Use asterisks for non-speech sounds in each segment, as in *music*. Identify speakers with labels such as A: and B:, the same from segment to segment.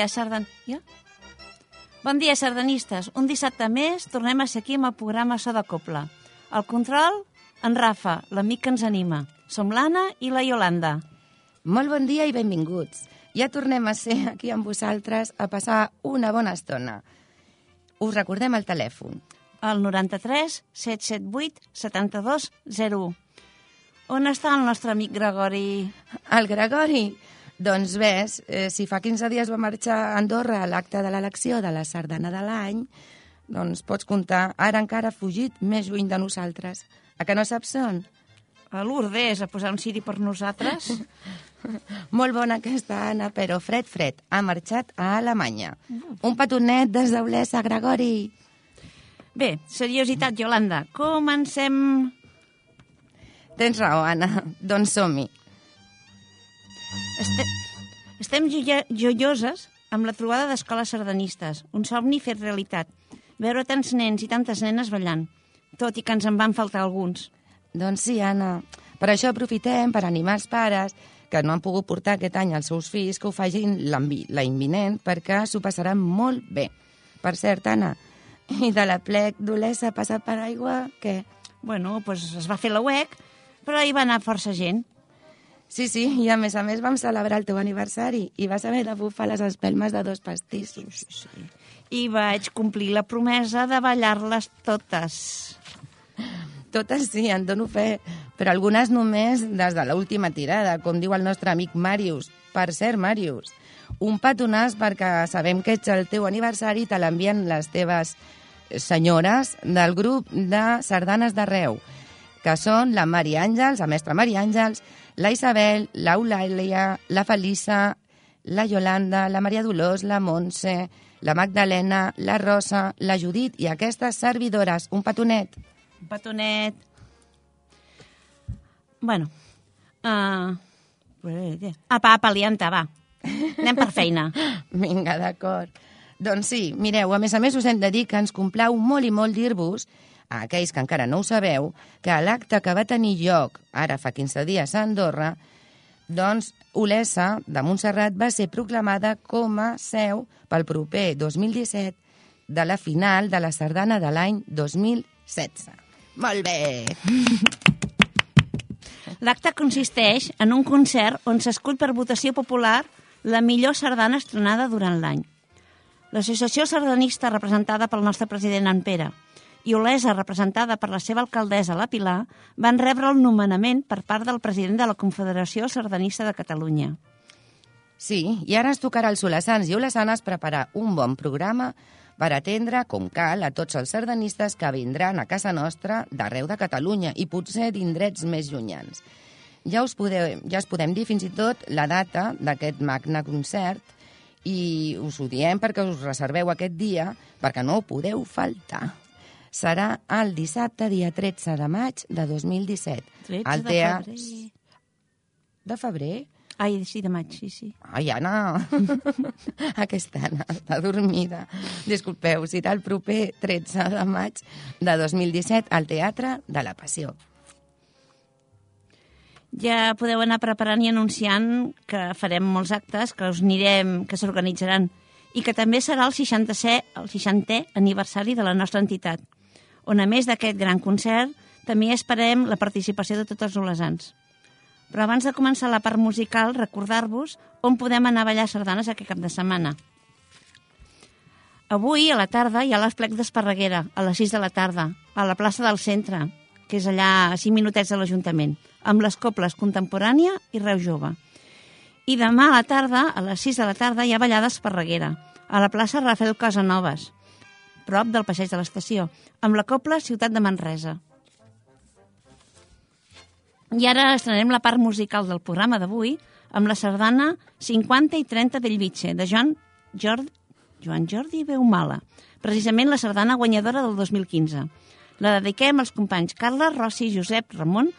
A: dia, sardan... Ja? Bon dia, sardanistes. Un dissabte més tornem a ser aquí amb el programa So de Copla. El control, en Rafa, l'amic que ens anima. Som l'Anna i la Yolanda.
B: Molt bon dia i benvinguts. Ja tornem a ser aquí amb vosaltres a passar una bona estona. Us recordem el telèfon.
A: El 93 778 72 01. On està el nostre amic Gregori?
B: El Gregori, doncs ves, eh, si fa 15 dies va marxar a Andorra a l'acte de l'elecció de la sardana de l'any, doncs pots comptar, ara encara ha fugit més lluny de nosaltres. A que no saps on?
A: A Lourdes, a posar un ciri per nosaltres? *laughs*
B: Molt bona aquesta Anna, però fred, fred. Ha marxat a Alemanya. Un petonet des d'Olesa, Gregori.
A: Bé, seriositat, Yolanda. Comencem...
B: Tens raó, Anna. Doncs som-hi.
A: Este... Estem joia- joioses amb la trobada d'escoles sardanistes. Un somni fet realitat. Veure tants nens i tantes nenes ballant. Tot i que ens en van faltar alguns.
B: Doncs sí, Anna. Per això aprofitem per animar els pares que no han pogut portar aquest any els seus fills que ho facin l'any vinent perquè s'ho passaran molt bé. Per cert, Anna, i de la plec d'Olesa passat per aigua, què?
A: Bueno, doncs es va fer la UEC, però hi va anar força gent.
B: Sí, sí, i a més a més vam celebrar el teu aniversari i vas haver de bufar les espelmes de dos pastissos.
A: I vaig complir la promesa de ballar-les totes.
B: Totes sí, en dono fe, però algunes només des de l'última tirada, com diu el nostre amic Màrius. Per cert, Màrius, un petonàs perquè sabem que ets el teu aniversari i te l'envien les teves senyores del grup de sardanes d'arreu, que són la Mari Àngels, la mestra Mari Àngels, la Isabel, l'Eulàlia, la Felissa, la Yolanda, la Maria Dolors, la Montse, la Magdalena, la Rosa, la Judit i aquestes servidores. Un petonet.
A: Un petonet. Bueno. Uh... Apa, apa, lianta, va. Anem per feina. *laughs*
B: Vinga, d'acord. Doncs sí, mireu, a més a més us hem de dir que ens complau molt i molt dir-vos, a aquells que encara no ho sabeu, que l'acte que va tenir lloc, ara fa 15 dies a Andorra, doncs Olesa de Montserrat va ser proclamada com a seu pel proper 2017 de la final de la sardana de l'any 2016. Molt bé!
A: L'acte consisteix en un concert on s'escull per votació popular la millor sardana estrenada durant l'any. L'associació sardanista representada pel nostre president en Pere i Olesa, representada per la seva alcaldessa, la Pilar, van rebre el nomenament per part del president de la Confederació Sardanista de Catalunya.
B: Sí, i ara ens tocarà als olesans i olesanes preparar un bon programa per atendre, com cal, a tots els sardanistes que vindran a casa nostra d'arreu de Catalunya i potser d'indrets més llunyans. Ja us, podeu, ja us podem dir fins i tot la data d'aquest magne concert i us ho diem perquè us reserveu aquest dia perquè no ho podeu faltar. Serà el dissabte, dia 13 de maig de 2017.
A: 13
B: al
A: de
B: tea-
A: febrer.
B: De febrer?
A: Ai, sí, de maig, sí, sí.
B: Ai, Anna, *laughs* aquesta Anna està dormida. Disculpeu, serà el proper 13 de maig de 2017 al Teatre de la Passió.
A: Ja podeu anar preparant i anunciant que farem molts actes, que us anirem, que s'organitzaran, i que també serà el 60è, el 60è aniversari de la nostra entitat, on a més d'aquest gran concert també esperem la participació de tots els olesans. Però abans de començar la part musical, recordar-vos on podem anar a ballar sardanes aquest cap de setmana. Avui, a la tarda, hi ha l'esplec d'Esparreguera, a les 6 de la tarda, a la plaça del centre, que és allà a 5 minutets de l'Ajuntament, amb les coples Contemporània i Reu Jove. I demà a la tarda, a les 6 de la tarda, hi ha ballada Esparreguera, a la plaça Rafael Casanovas. Prop del passeig de l'estació, amb la Copla Ciutat de Manresa. I ara estrenem la part musical del programa d'avui amb la sardana 50 i 30 Bellvitge, de Joan Jordi, Joan Jordi Beumala, precisament la sardana guanyadora del 2015. La dediquem als companys Carla, Rossi, Josep, Ramon,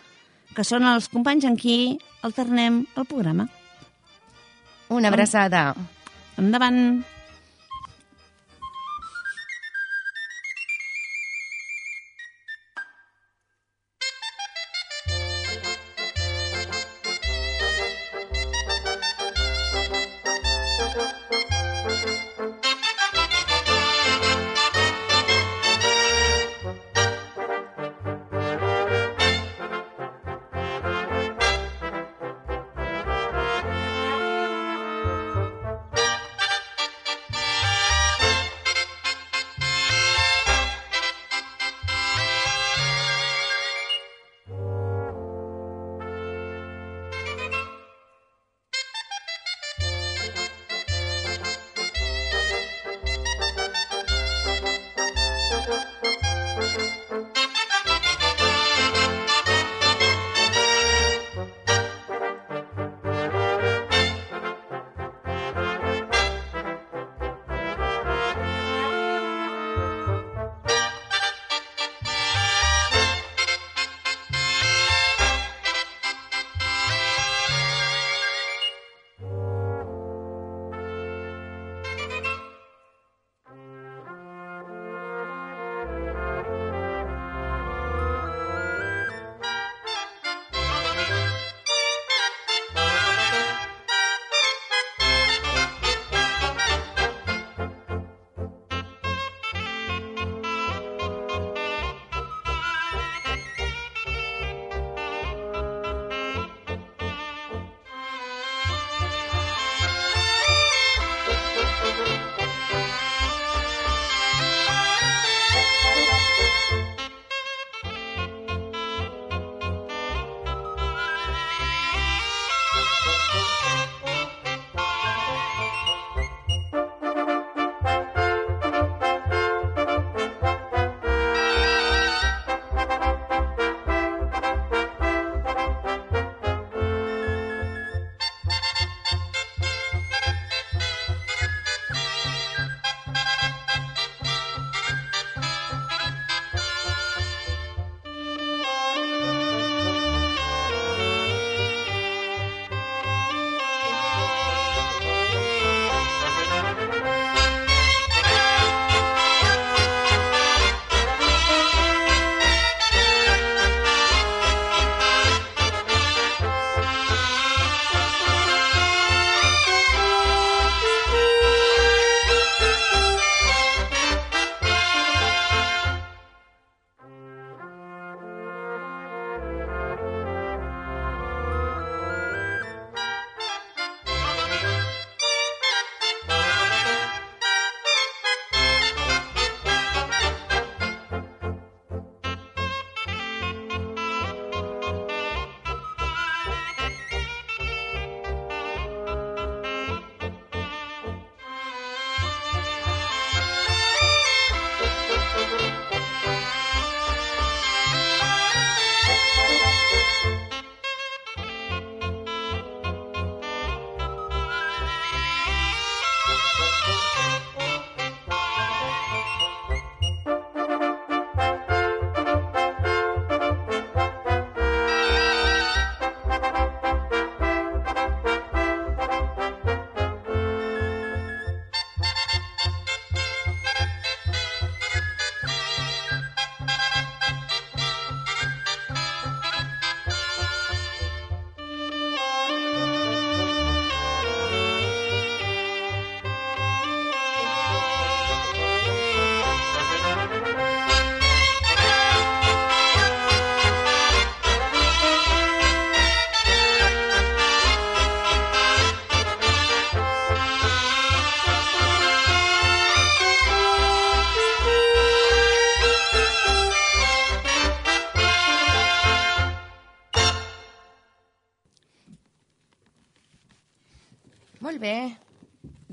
A: que són els companys amb qui alternem el programa.
B: Una abraçada.
A: Endavant!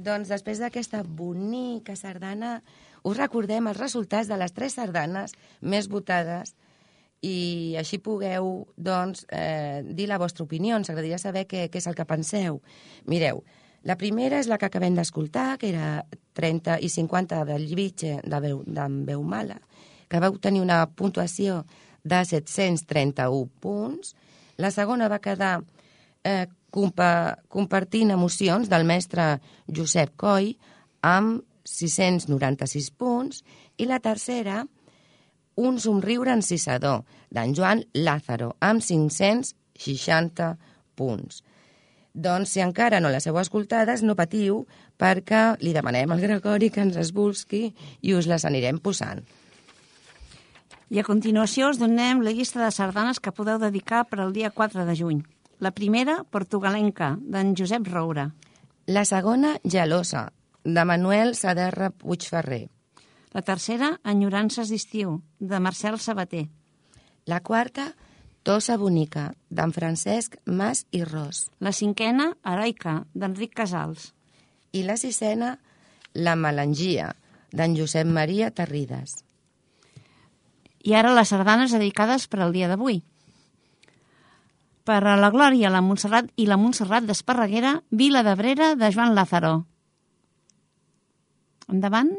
B: Doncs després d'aquesta bonica sardana, us recordem els resultats de les tres sardanes més votades i així pugueu doncs, eh, dir la vostra opinió. Ens agradaria saber què, què és el que penseu. Mireu, la primera és la que acabem d'escoltar, que era 30 i 50 del Llibitxe de veu, d'en veu mala, que vau tenir una puntuació de 731 punts. La segona va quedar eh, compa compartint emocions del mestre Josep Coll amb 696 punts i la tercera un somriure encisador d'en Joan Lázaro amb 560 punts. Doncs si encara no les heu escoltades, no patiu, perquè li demanem al Gregori que ens es busqui i us les anirem posant.
A: I a continuació us donem la llista de sardanes que podeu dedicar per al dia 4 de juny. La primera, portugalenca, d'en Josep Roura.
B: La segona, Gelosa, de Manuel Saderra Puigferrer.
A: La tercera, Enyorances d'estiu, de Marcel Sabater.
B: La quarta, Tossa Bonica, d'en Francesc Mas i Ros.
A: La cinquena, Heroica, d'Enric Casals.
B: I la sisena, La Melangia, d'en Josep Maria Terrides.
A: I ara les sardanes dedicades per al dia d'avui. Per a la Glòria, la Montserrat i la Montserrat d'Esparreguera, Vila d'Abrera de Joan Lázaro. Endavant.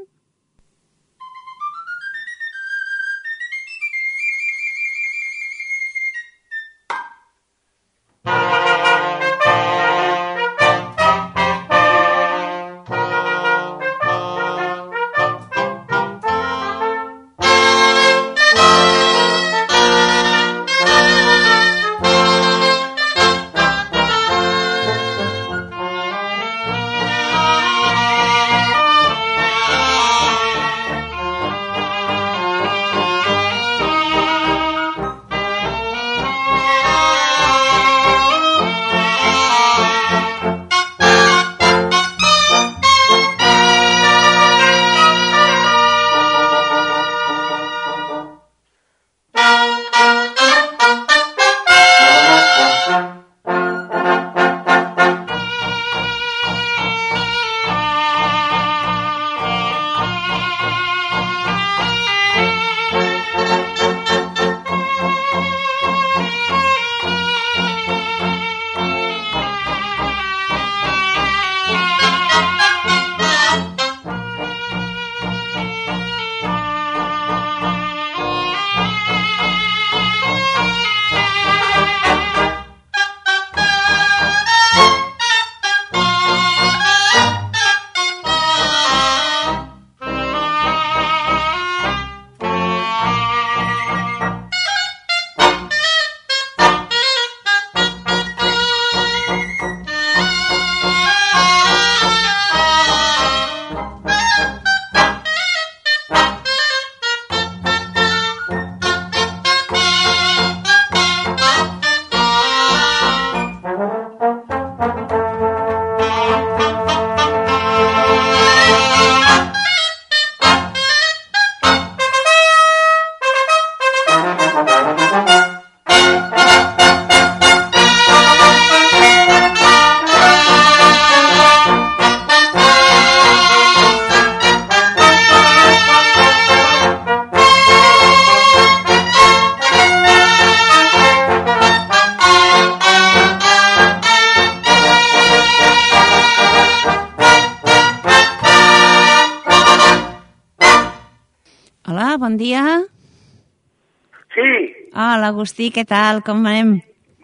A: Agustí, què tal? Com anem?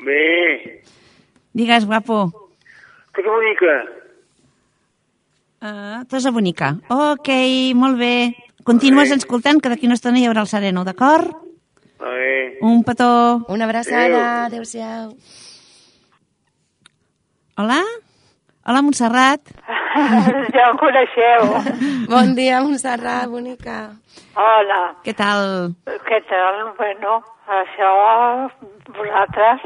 C: bé.
A: Digues, guapo.
C: Què que bonica?
A: Uh, Tosa bonica. Ok, molt bé. Continues
C: Bé.
A: escoltant, que d'aquí una estona hi haurà el sereno, d'acord?
C: Bé.
A: Un petó.
B: Una abraçada, adeu-siau.
A: Hola? Hola, Montserrat. *laughs*
D: Ja em coneixeu. *laughs*
B: Bon dia, Montserrat, bonica.
D: Hola.
A: Què tal?
D: Què tal? Bueno, això, vosaltres?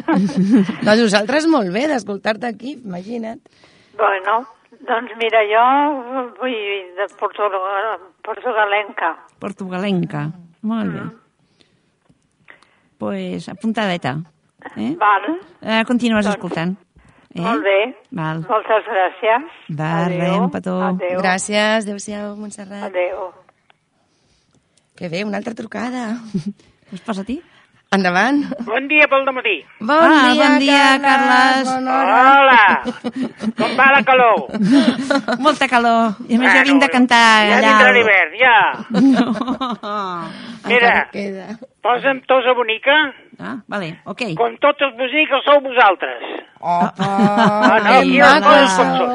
D: *laughs*
B: Doncs nosaltres molt bé d'escoltar-te aquí, imagina't.
D: Bueno, doncs mira, jo vull de Portugal, portugalenca.
A: Portugalenca. Molt bé. pues, apuntadeta. Eh?
D: Val?
A: Uh, continues
D: Doncs-
A: escoltant. Eh?
D: Molt bé.
A: Val.
D: Moltes gràcies.
A: De
D: Adéu.
A: res, un petó.
D: Adéu.
B: Gràcies, adeu-siau, Montserrat.
D: Adéu.
B: Que bé, una altra trucada. *laughs*
A: Us posa-t'hi?
B: Endavant.
C: Bon dia pel dematí.
B: Bon
A: Ah,
B: dia,
A: bon dia, Carles.
B: Hora.
C: Hola! Com va la calor?
A: Molta calor. I a més jo vinc de cantar
C: ja
A: allà.
C: vindrà l'hivern, ja. Mira,
B: Encara queda.
C: posa'm tosa bonica,
A: Ah, vale, ok.
C: com tots els bonics sou vosaltres.
B: Opa,
C: Ah, no,
B: que
C: aquí les coses com són.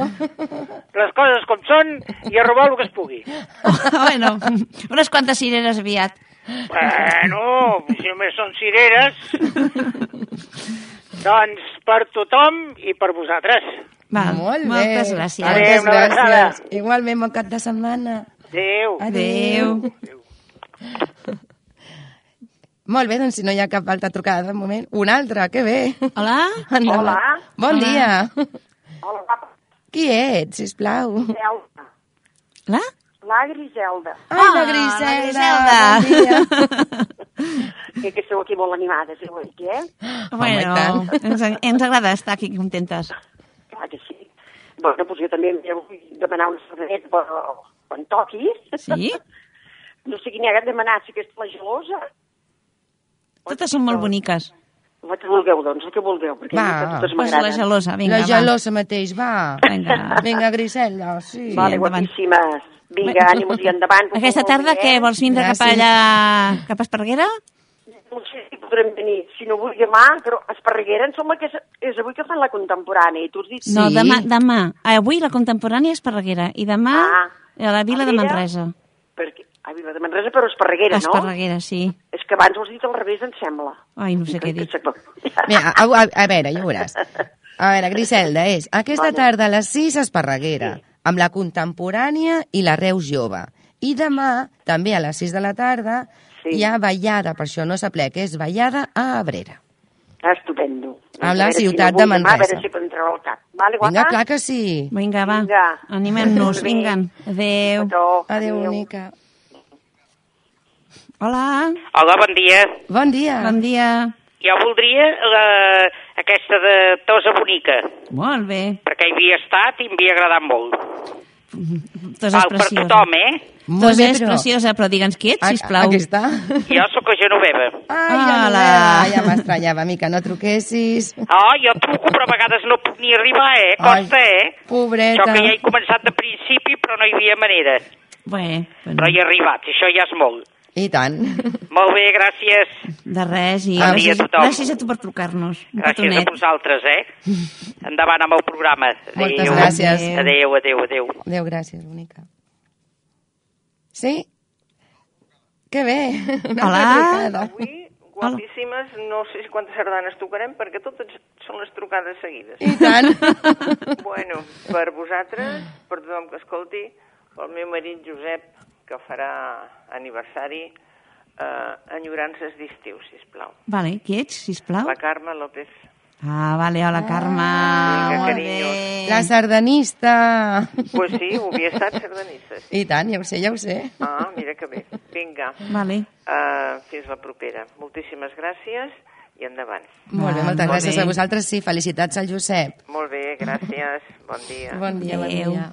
C: Les coses com són i a robar el que es pugui. *laughs*
A: bueno, unes quantes cireres aviat.
C: Bueno, si només són cireres, doncs per tothom i per vosaltres.
A: Val,
B: Molt bé.
A: moltes gràcies.
C: Adéu,
B: Moltes gràcies. Igualment, bon cap de setmana.
C: Adéu.
A: Adéu.
B: Molt bé, doncs si no hi ha cap altra trucada de moment. Una altra, que bé.
A: Hola?
B: Endavant.
E: Hola.
B: Bon
A: Hola.
B: dia.
E: Hola.
B: Qui ets, sisplau?
E: Griselda.
A: La?
E: La Griselda.
B: Ai,
A: Ah,
B: la
A: la
B: Griselda.
A: Griselda.
B: Bon dia. *laughs*
E: Que, que sou aquí molt animades, eh? Eh?
A: Bueno,
B: i tant.
A: ens, ens agrada estar aquí contentes.
E: Clar que sí. Bueno, doncs jo també vull demanar una cerdaneta però quan toqui.
A: Sí?
E: No sé quina ha de demanar, si aquesta la gelosa.
A: Totes són molt boniques.
E: El que vulgueu, doncs, el que vulgueu, perquè
B: Va,
E: totes
A: Pues la
E: m'agraden.
A: gelosa, vinga,
B: la
A: va.
B: gelosa mateix, va.
A: Vinga.
B: Vinga, Griselda, sí.
E: Vale,
A: endavant.
E: guapíssimes. Vinga, ànimos i endavant. *laughs* que
A: Aquesta tarda què?
E: eh?
A: Vols vindre cap
B: Gràcies.
A: allà, cap a Esparreguera?
E: No sé si podrem venir, si no vull demà, però a Esparreguera em sembla que és, és avui que fan la contemporània, i tu has dit
B: Sí.
A: No, demà, demà. Avui la contemporània és Esparreguera i demà
E: Ah.
A: a la vila
E: A
A: de
E: Vila?
A: Manresa.
E: perquè, a Vila de Manresa, però a Esparreguera, no?
A: Esparreguera, sí.
E: És que abans ho has dit al revés, em sembla.
A: Ai, no sé què dir.
B: Mira, a, a, a veure, ja ho veuràs. A veure, Griselda, és aquesta tarda a les 6 a Esparreguera, amb la contemporània i la Reus jove. I demà, també a les 6 de la tarda,
E: Sí.
B: hi ha ballada, per això no s'aplec, és ballada a Abrera.
E: Estupendo.
B: A la
E: A si
B: ciutat
E: no
B: de
E: demà, A
B: Manresa.
E: veure si podem treure el cap. Vale, guapa?
B: Vinga, clar que sí.
A: Vinga, va.
E: Vinga.
A: Animem-nos, vinga. Adéu.
B: Adéu, bonica.
A: Hola,
F: Hola, bon dia.
B: Bon dia.
A: bon dia.
F: Jo voldria la, aquesta de Tosa Bonica,
A: Molt bé.
F: perquè hi havia estat i em havia agradat molt.
A: Tos és
F: Val per
A: preciosa.
F: tothom, eh?
B: Molt
A: Tos
B: bé,
A: és
B: però...
A: preciosa, però digue'ns qui ets,
B: A-
A: sisplau.
B: Aquí està.
F: Jo sóc a Genoveva.
B: Ai,
A: Hola.
B: veia, ja m'estranyava, mica, no truquessis.
F: Oh, jo truco, però a vegades no puc ni arribar, eh? Costa,
B: Ai,
F: eh?
B: pobreta.
F: Això que ja he començat de principi, però no hi havia manera.
A: Bé, bueno,
F: Però hi he arribat, això ja és molt.
B: I tant.
F: Molt bé, gràcies.
A: de res. I
F: Bon dia a tothom.
A: gràcies a tu per trucar-nos.
F: Gràcies a vosaltres, eh? Endavant amb el programa.
B: Moltes
F: Adéu.
B: gràcies.
F: Adéu, adéu, adéu.
B: Adéu, gràcies, bonica. Sí? Que bé. Una
A: Hola.
G: Avui, guapíssimes, no sé si quantes sardanes tocarem, perquè totes són les trucades seguides.
B: I tant.
G: bueno, per vosaltres, per tothom que escolti, pel meu marit Josep, que farà aniversari, eh, enyorances d'estiu, sisplau.
A: Vale, qui ets, sisplau?
G: La Carme López.
A: Ah, vale, hola, Carme.
G: Vinga,
A: Molt
G: carinyos.
A: bé.
B: La sardanista.
G: Pues sí, ho havia estat sardanistes.
B: I tant, ja ho sé, ja ho sé.
G: Ah, mira que bé. Vinga,
A: Vale.
G: uh, fins la propera. Moltíssimes gràcies i endavant.
B: Molt bé,
A: Ah,
B: moltes
A: molt
B: gràcies
A: bé.
B: a vosaltres. Sí, felicitats al Josep.
G: Molt bé, gràcies. Bon dia.
B: Bon dia, bon
A: Adéu.
B: dia.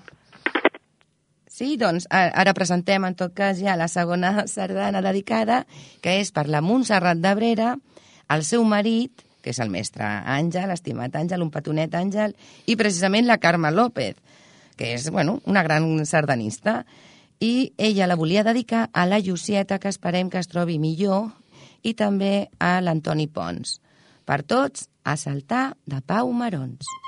B: Sí, doncs ara presentem en tot cas ja la segona *laughs* sardana dedicada, que és per la Montserrat d'Abrera, el seu marit, que és el mestre Àngel, estimat Àngel, un petonet Àngel, i precisament la Carme López, que és, bueno, una gran sardanista. I ella la volia dedicar a la Llucieta, que esperem que es trobi millor, i també a l'Antoni Pons. Per tots, a saltar de Pau Marons.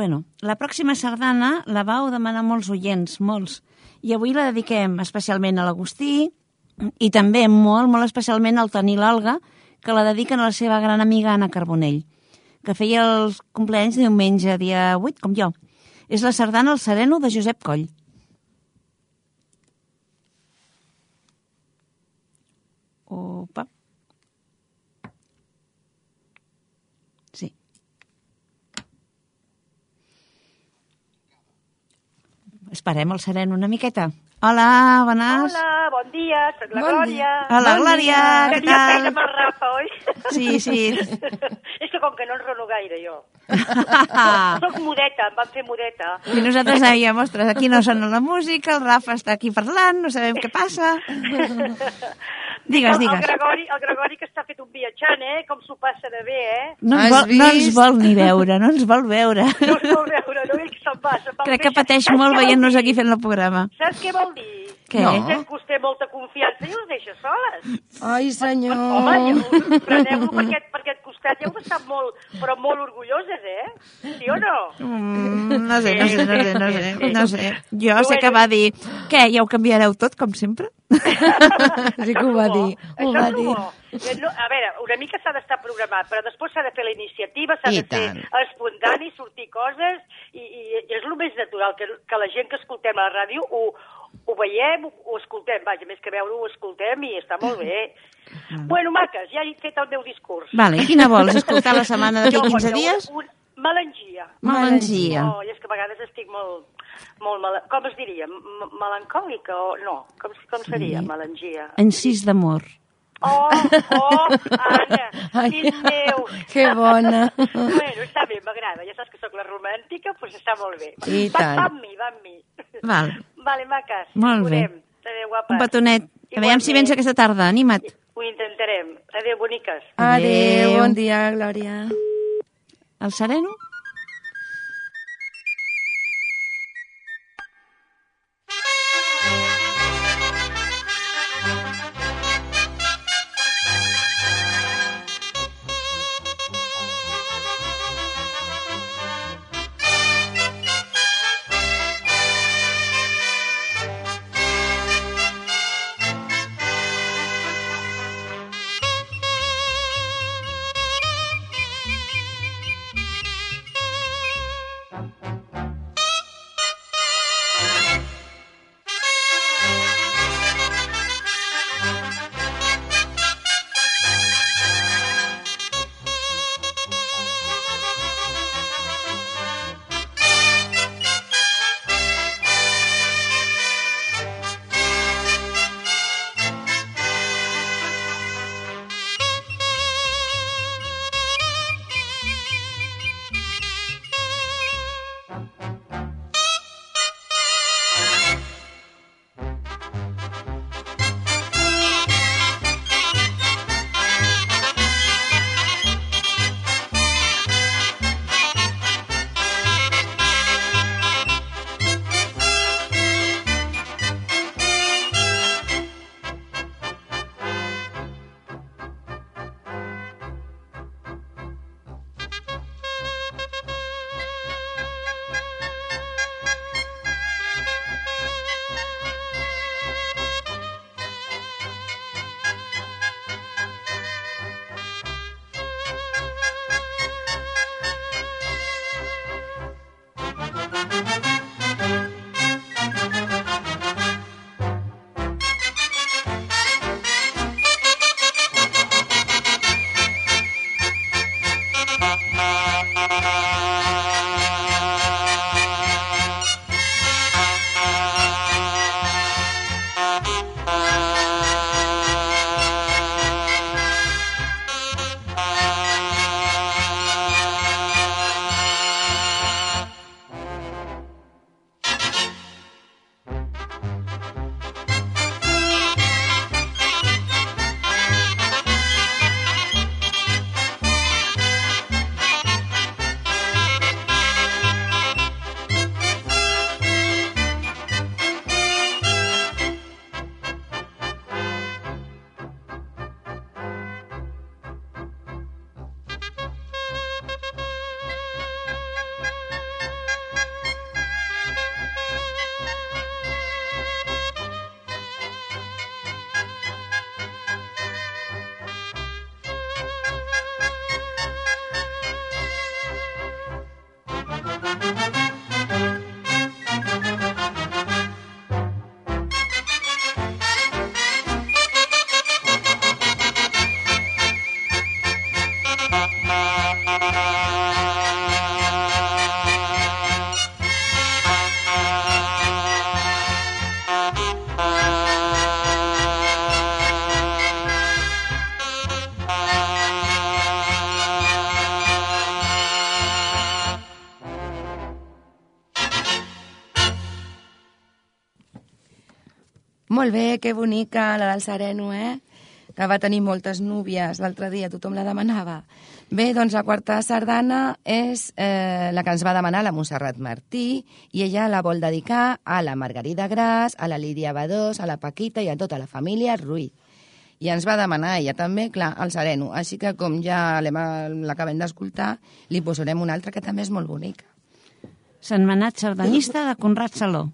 A: Bueno, la pròxima sardana la vau demanar molts oients, molts. I avui la dediquem especialment a l'Agustí i també molt, molt especialment al Toni L'Alga, que la dediquen a la seva gran amiga Anna Carbonell, que feia els compleanys diumenge, dia 8, com jo. És la sardana El Sereno de Josep Coll. Opa. Sí. Esperem el sereno una miqueta. Hola, bones.
H: Hola, bon dia, soc la
B: Bon
H: Glòria.
A: Hola, Glòria, què
H: Que ja
A: tal?
H: amb el Rafa, oi?
A: Sí, sí. *laughs*
H: És que com que no enrono gaire, jo. *laughs* Soc mudeta, em van fer mudeta.
A: I nosaltres dèiem, ostres, aquí no sona la música, el Rafa està aquí parlant, no sabem què passa. *laughs* Digues,
H: el, el,
A: digues.
H: Gregori, el Gregori que està fet un viatjant, eh? Com s'ho passa de bé, eh?
A: No ens, vol, no ens vol ni veure, no ens vol veure. *laughs*
H: No es vol veure, no ell que se'n va. Va
A: Crec que pateix
H: Saps
A: molt veient-nos aquí fent el programa.
H: Saps què vol dir?
A: Què?
B: No.
H: Que us té molta confiança i us deixa soles.
B: Ai, senyor.
H: Home, ja, preneu-lo per, aquest, per aquest costat, ja heu d'estar molt, però molt orgulloses, eh? Sí o no?
A: Mm, no sé, no sé, no sé, no sé, no sé. Jo sé
H: Bueno.
A: que va dir, què, ja ho canviareu tot, com sempre? *laughs*
B: Sí que ho va dir. Ho
H: Això
B: va dir.
H: No, a veure, una mica s'ha d'estar programat, però després s'ha de fer la iniciativa, s'ha
B: I
H: de fer
B: tant.
H: espontani, sortir coses, i, i, i és el més natural, que, que la gent que escoltem a la ràdio ho, ho veiem, ho, ho escoltem, vaja, més que veure-ho, ho escoltem i està molt bé. Bueno, maques, ja he fet el meu discurs.
A: Vale, quina vols? Escoltar la setmana d'aquí
H: Jo,
A: 15
H: bueno,
A: dies?
H: Un, un, melangia.
A: Melangia.
H: Oh, i és que a vegades estic molt, molt mala... com es diria? M melancòlica o no? Com, com seria, melangia?
A: Encís d'amor.
H: Oh, oh, Anna, *laughs*
B: Ai.
H: fill meu.
B: Que bona.
H: Bueno, està bé, m'agrada. Ja saps que sóc la romàntica, doncs està molt bé.
B: I
H: va,
B: tant.
H: Va amb mi, va amb mi.
A: Val.
H: Vale, maques.
A: Molt bé.
H: Adéu, guapes.
A: Un petonet. A veure si
H: Igualment.
A: vens aquesta tarda, anima't.
H: Ho intentarem. Adéu, boniques.
B: Adéu, bon dia, Glòria.
A: El sereno?
B: Molt bé, que bonica la del Sereno, eh? Que va tenir moltes núvies l'altre dia, tothom la demanava. Bé, doncs la quarta sardana és eh, la que ens va demanar la Montserrat Martí i ella la vol dedicar a la Margarida Gras, a la Lídia Badós, a la Paquita i a tota la família Ruiz. I ens va demanar ella també, clar, el Sereno. Així que com ja l'acabem d'escoltar, li posarem una altra que també és molt bonica.
A: Setmanat sardanista de Conrad Saló.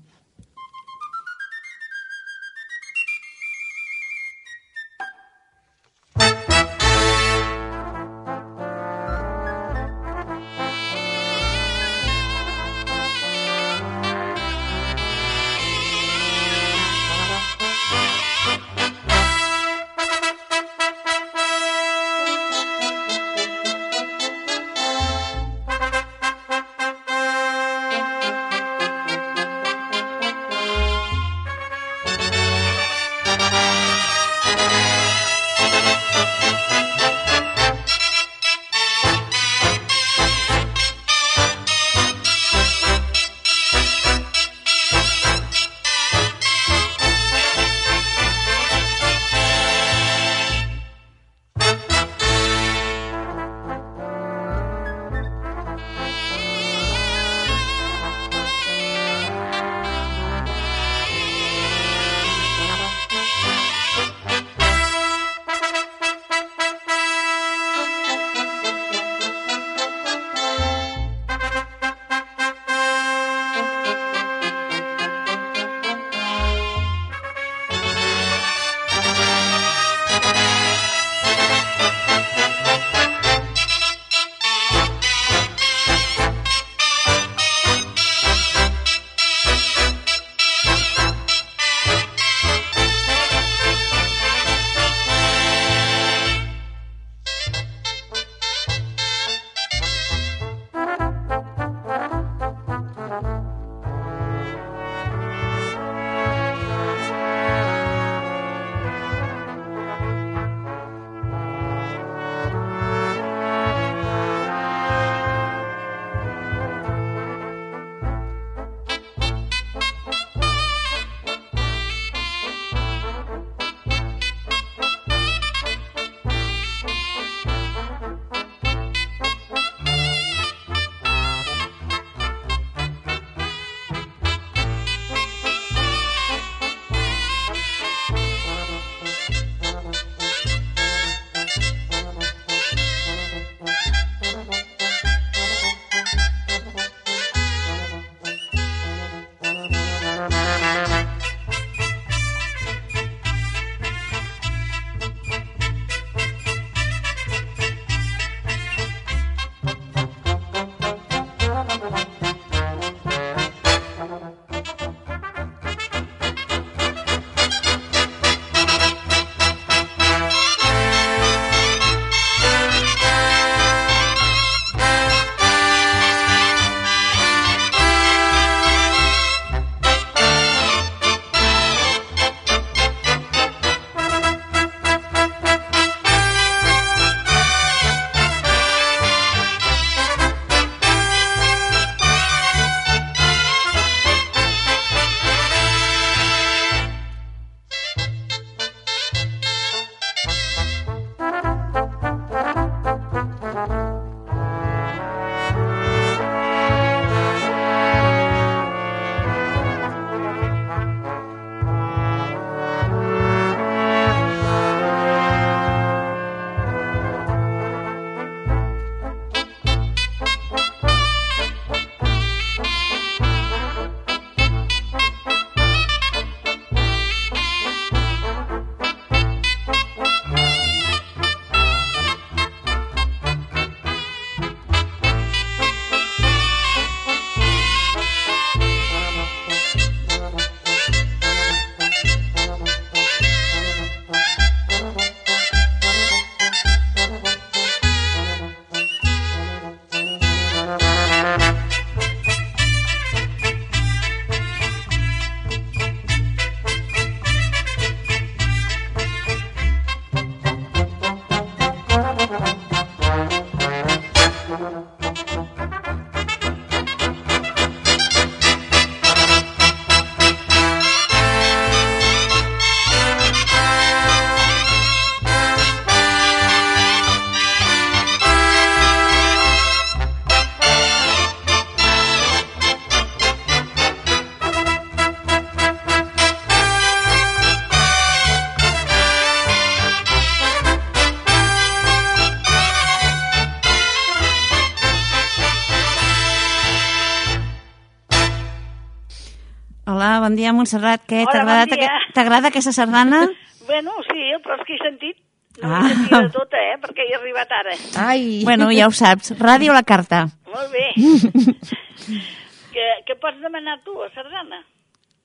A: Bon dia, Montserrat. Què, t'ha
H: bon
A: t'agrada aquesta sardana? *laughs*
H: Bueno, sí, però és que he sentit. No
A: Ah.
H: he de tota, eh, perquè he arribat ara.
B: Ai!
A: Bueno, ja ho saps. Ràdio la carta.
H: Molt bé. *laughs* que, que pots demanar tu, a Sardana?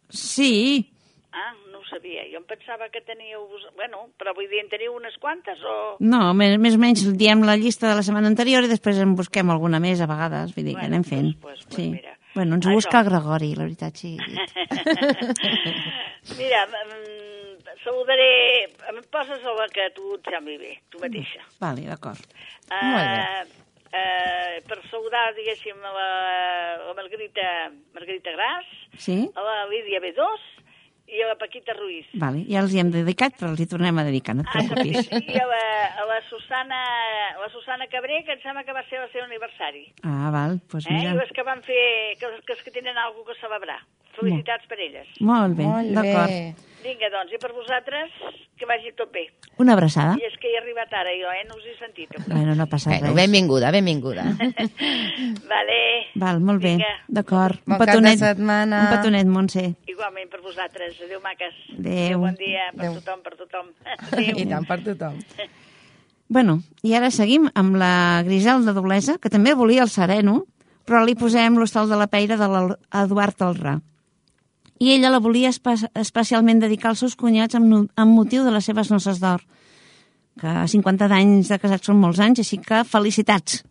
A: Sí.
H: Ah, no ho sabia. Jo em pensava que teníeu... Bueno, però vull dir, en teniu unes quantes o...
A: No, més, més o menys diem la llista de la setmana anterior i després en busquem alguna més a vegades. Vull dir que
H: Bueno,
A: anem fent.
H: pues, pues,
A: sí.
H: mira.
A: Bueno, ens
H: Això.
A: busca el Gregori, la veritat, sí. *laughs*
H: Mira, saludaré... Em poses a la que tu et sembli bé, tu mateixa.
A: Vale, d'acord.
B: Molt bé.
H: Uh, uh, per saludar, diguéssim, a la, la Margarita, Margarita Gras,
A: Sí?
H: a la Lídia B2 i a la Paquita Ruiz.
A: Vale, ja els hi hem dedicat, però els hi tornem a dedicar, no et
H: Ah,
A: preocupis.
H: I a la, a la, Susana, a la Susana Cabré, que em sembla que va ser el seu aniversari.
A: Ah, val, doncs pues
H: Eh?
A: mira.
H: I les que van fer, que, que, que tenen alguna cosa a celebrar. Felicitats per elles.
A: Molt bé, d'acord.
H: Vinga, doncs, i per vosaltres, que vagi tot bé.
A: Una abraçada.
H: I és que he arribat ara, jo, eh? No us he sentit.
A: Bueno, no passa
B: Bueno,
A: res.
B: benvinguda, benvinguda. *laughs*
H: vale.
A: Val, molt bé. D'acord.
B: Bon cap de setmana.
A: Un petonet, Montse.
H: Igualment per vosaltres. Adéu, maques.
A: Adéu.
H: Bon dia per
B: Adéu.
H: tothom, per tothom. *laughs* Adéu.
B: I tant per tothom. *laughs*
A: Bueno, i ara seguim amb la Griselda Doblesa, que també volia el sereno, però li posem l'hostal de la Peira de l'Eduard Alrà. I ella la volia espe especialment dedicar als seus cunyats amb, amb motiu de les seves noces d'or, que 50 anys de casats són molts anys, així que felicitats.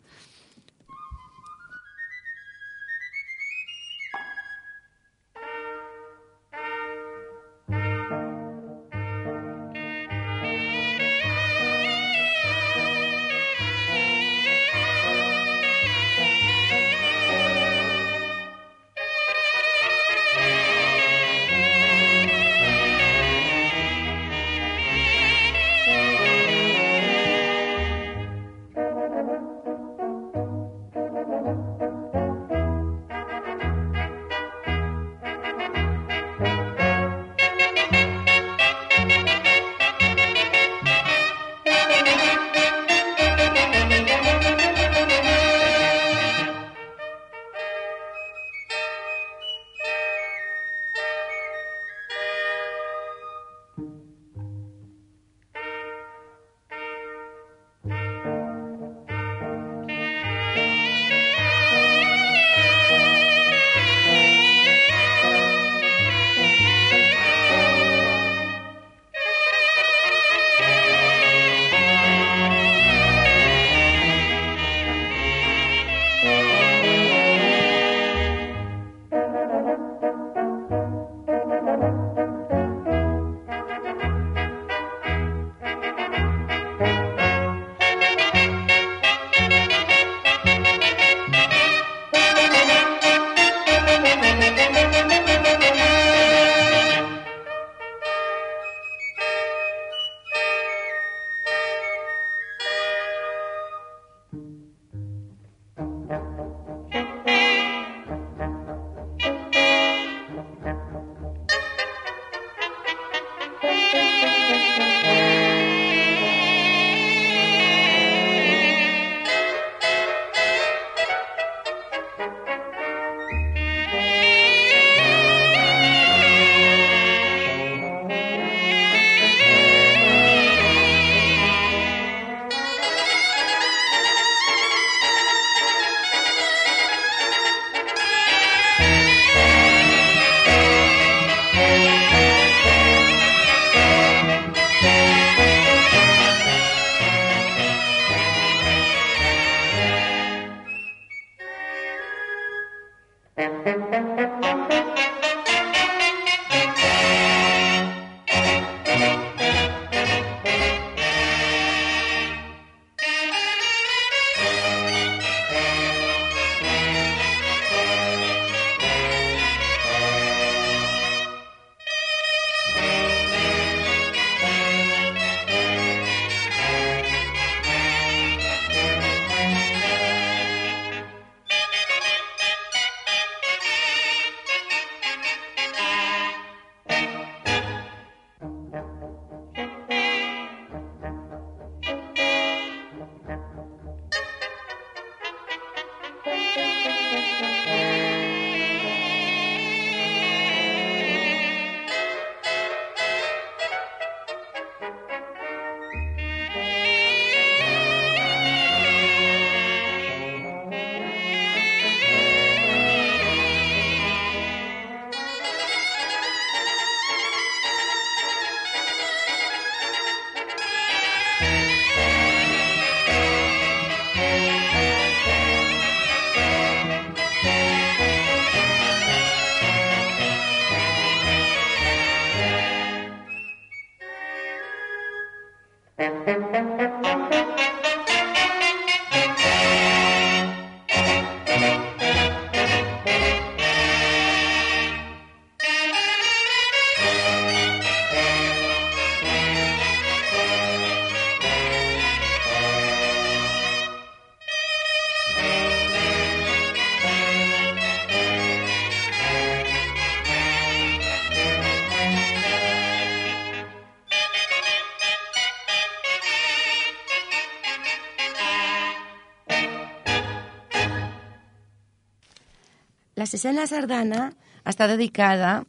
B: La sisena sardana està dedicada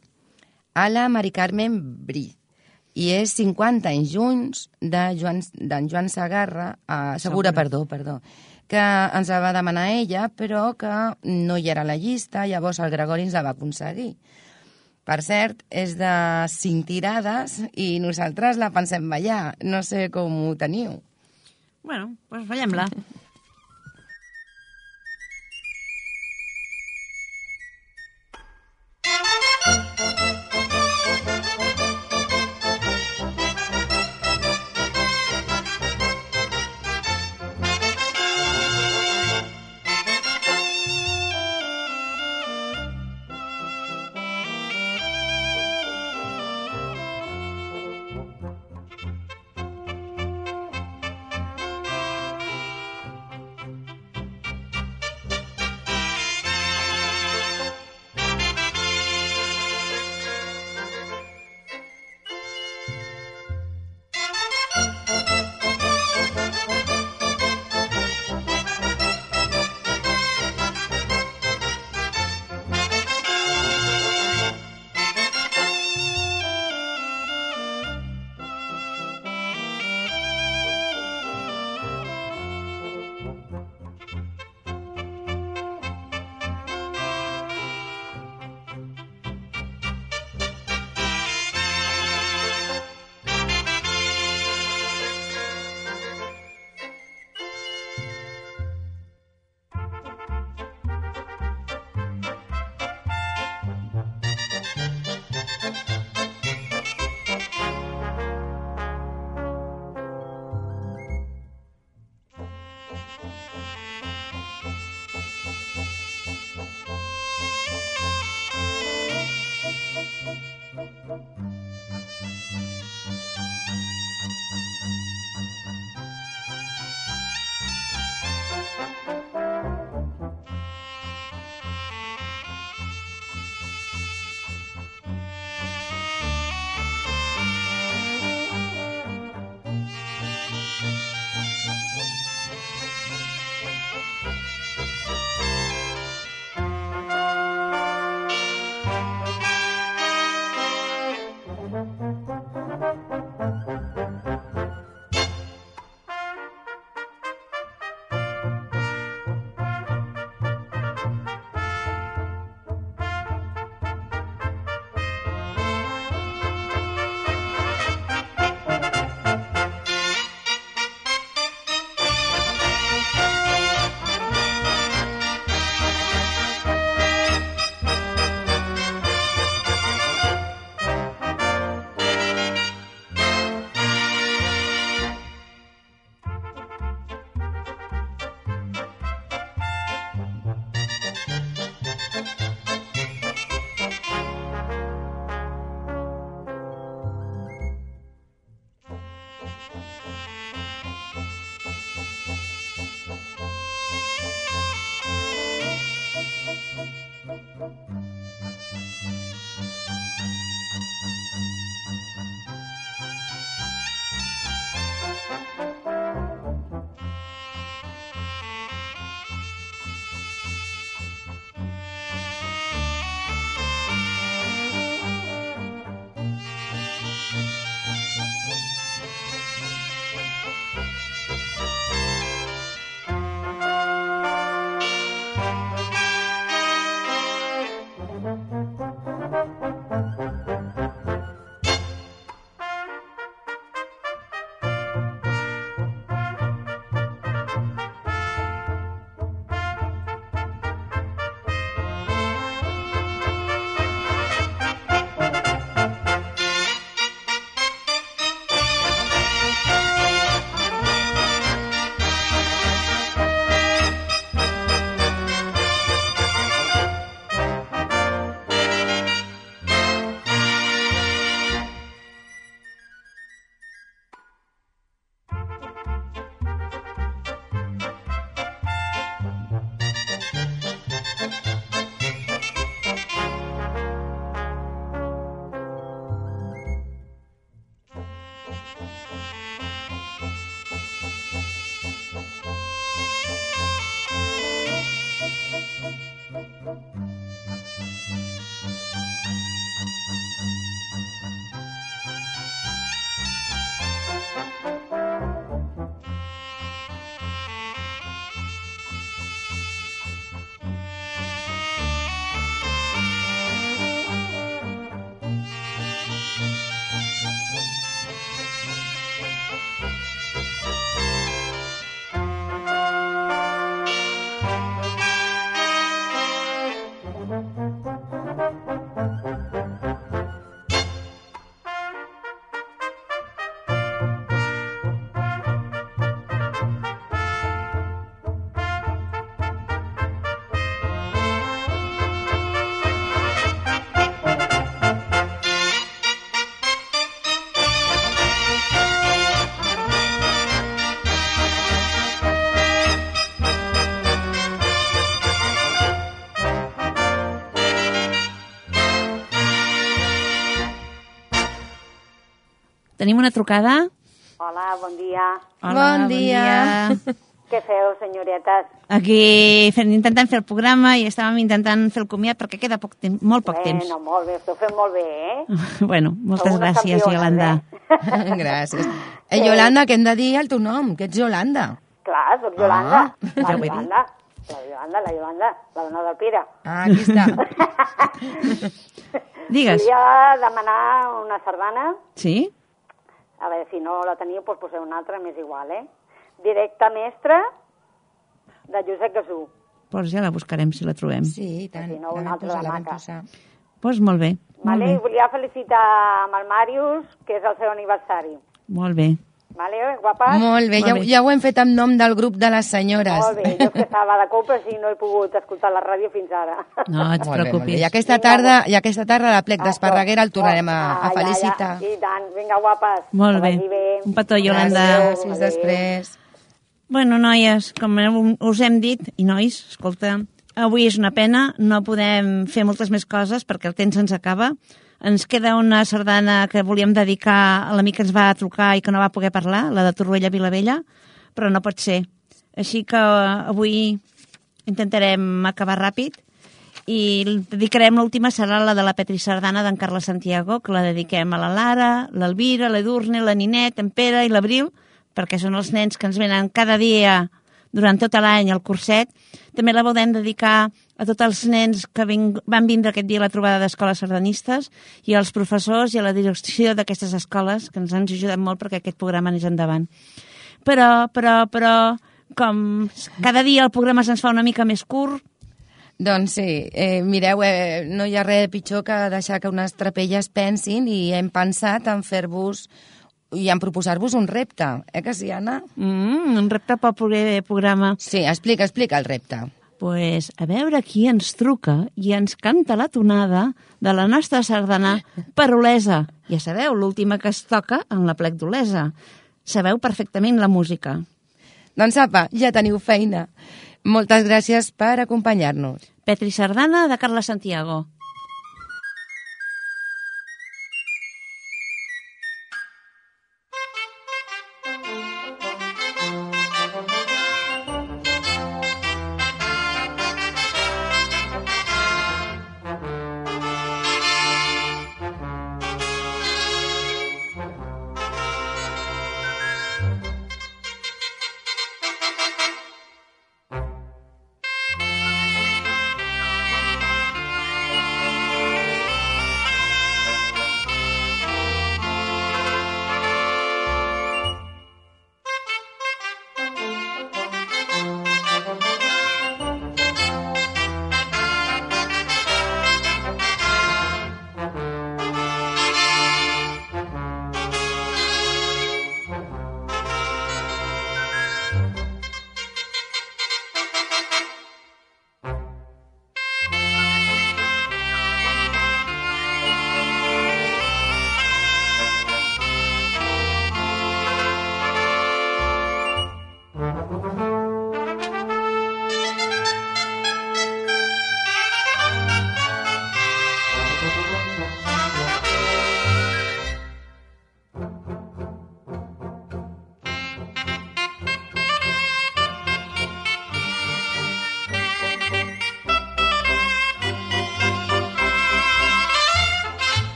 B: a la Mari Carmen Bri i és 50 anys junts d'en Joan, Joan Sagarra, uh, Segura,
A: Segura.
B: perdó, perdó, que ens la va demanar ella, però que no hi era a la llista, llavors el Gregori ens la va aconseguir. Per cert, és de cinc tirades i nosaltres la pensem ballar. No sé com ho teniu.
A: Bueno, doncs ballem-la. *laughs* Tenim una trucada.
D: Hola, bon dia.
A: Hola,
B: Bon dia. *laughs*
D: Què feu, senyoretes?
A: Aquí fent, intentant fer el programa i estàvem intentant fer el comiat perquè queda poc temps, molt poc temps.
D: Bueno, molt bé, esteu fent molt bé, eh? *laughs*
A: bueno, moltes
D: Sou
A: gràcies, Yolanda.
D: eh? *laughs*
B: Gràcies. Eh, Yolanda, que hem de dir el teu nom, que ets Yolanda.
D: Clar, soc Yolanda.
B: Ah,
D: la
B: ja ho he dit.
D: Yolanda. La Yolanda, la Yolanda, la dona del Pere.
B: Ah, aquí està.
A: Digues.
D: Volia demanar una sardana.
A: Sí?
D: A veure, si no la teniu, doncs poseu una altra, m'és igual, eh? Directa mestra de Josep Gasú.
A: Doncs ja la buscarem si la trobem.
B: Sí, i tant.
D: Si no, una altra
B: posar,
D: de maca.
A: Doncs molt bé, molt
D: Vale? I
A: bé,
D: volia felicitar amb el Màrius, que és el seu aniversari.
A: molt bé.
D: Vale, guapes?
B: Molt bé, ja,
A: bé.
B: ja ho hem fet en nom del grup de les senyores.
D: Molt bé, jo que estava de cop, però sí, no he pogut escoltar la ràdio fins ara.
A: No et
B: Molt bé, molt bé.
A: preocupis.
B: I aquesta tarda, i aquesta tarda a la plec d'Esparreguera el tornarem a, a
D: Ah, ja,
B: felicitar.
D: Ja, I tant, vinga, guapes.
A: Molt bé.
D: bé.
A: Un petó, Yolanda.
B: Gràcies, després.
A: Bueno, noies, com us hem dit, i nois, escolta, avui és una pena, no podem fer moltes més coses perquè el temps ens acaba. Ens queda una sardana que volíem dedicar a l'amic que ens va trucar i que no va poder parlar, la de Torroella Vilavella, però no pot ser. Així que eh, avui intentarem acabar ràpid i dedicarem l'última serà la de la Petri Sardana d'en Carles Santiago, que la dediquem a la Lara, l'Elvira, l'Edurne, la Ninet, en Pere i l'Abril, perquè són els nens que ens venen cada dia durant tot l'any al curset. També la podem dedicar a tots els nens que ving, van vindre aquest dia a la trobada d'escoles sardanistes i als professors i a la direcció d'aquestes escoles, que ens han ajudat molt perquè aquest programa anés endavant. Però, però, però, com cada dia el programa se'ns fa una mica més curt,
B: Doncs sí, eh, mireu, eh, no hi ha res pitjor que deixar que unes trapelles pensin i hem pensat en fer-vos i en proposar-vos un repte, eh que sí, Anna?
A: Mm, un repte pel proper programa.
B: Sí, explica, explica el repte.
A: pues, a veure qui ens truca i ens canta la tonada de la nostra sardana per Olesa. Ja sabeu, l'última que es toca en la plec d'Olesa. Sabeu perfectament la música.
B: Doncs apa, ja teniu feina. Moltes gràcies per acompanyar-nos.
A: Petri Sardana de Carles Santiago.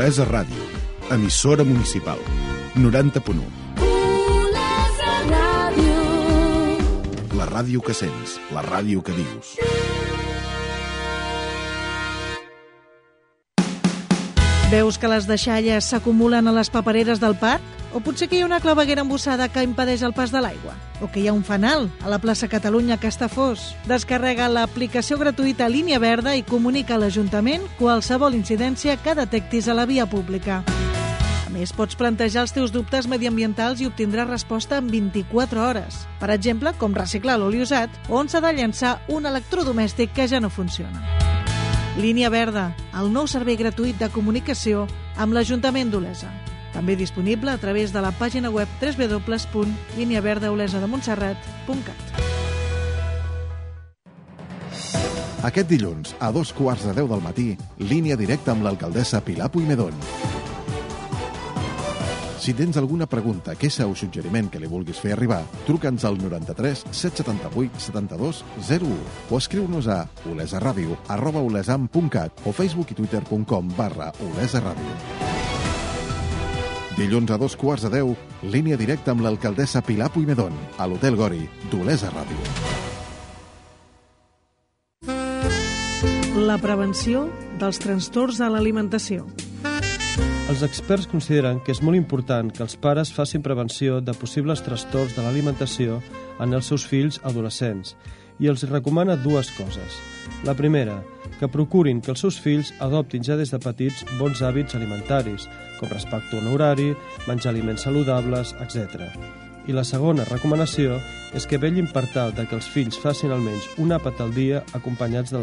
I: Olesa Ràdio, emissora municipal, 90.1. La ràdio que sents, la ràdio que dius.
J: Veus que les deixalles s'acumulen a les papereres del parc? O potser que hi ha una claveguera embossada que impedeix el pas de l'aigua? O que hi ha un fanal a la plaça Catalunya que està fos? Descarrega l'aplicació gratuïta Línia Verda i comunica a l'Ajuntament qualsevol incidència que detectis a la via pública. A més, pots plantejar els teus dubtes mediambientals i obtindràs resposta en 24 hores. Per exemple, com reciclar l'oli usat o on s'ha de llançar un electrodomèstic que ja no funciona. Línia Verda, el nou servei gratuït de comunicació amb l'Ajuntament d'Olesa. També disponible a través de la pàgina web www.líniaverdaolesademontserrat.cat.
I: Aquest dilluns, a dos quarts de deu del matí, línia directa amb l'alcaldessa Pilar Puigmedón. Si tens alguna pregunta, queixa o suggeriment que li vulguis fer arribar, truca'ns al 93 778 72 01 o escriu-nos a olesaradio arroba olesam.cat o facebook i twitter.com barra olesaradio. Dilluns a dos quarts de deu, línia directa amb l'alcaldessa Pilar Puigmedón, a l'Hotel Gori, d'Olesa Ràdio.
J: La prevenció dels trastorns de l'alimentació.
K: Els experts consideren que és molt important que els pares facin prevenció de possibles trastorns de l'alimentació en els seus fills adolescents i els recomana dues coses. La primera, que procurin que els seus fills adoptin ja des de petits bons hàbits alimentaris, com respecte a un horari, menjar aliments saludables, etc. I la segona recomanació és que vellin per tal que els fills facin almenys un àpat al dia acompanyats de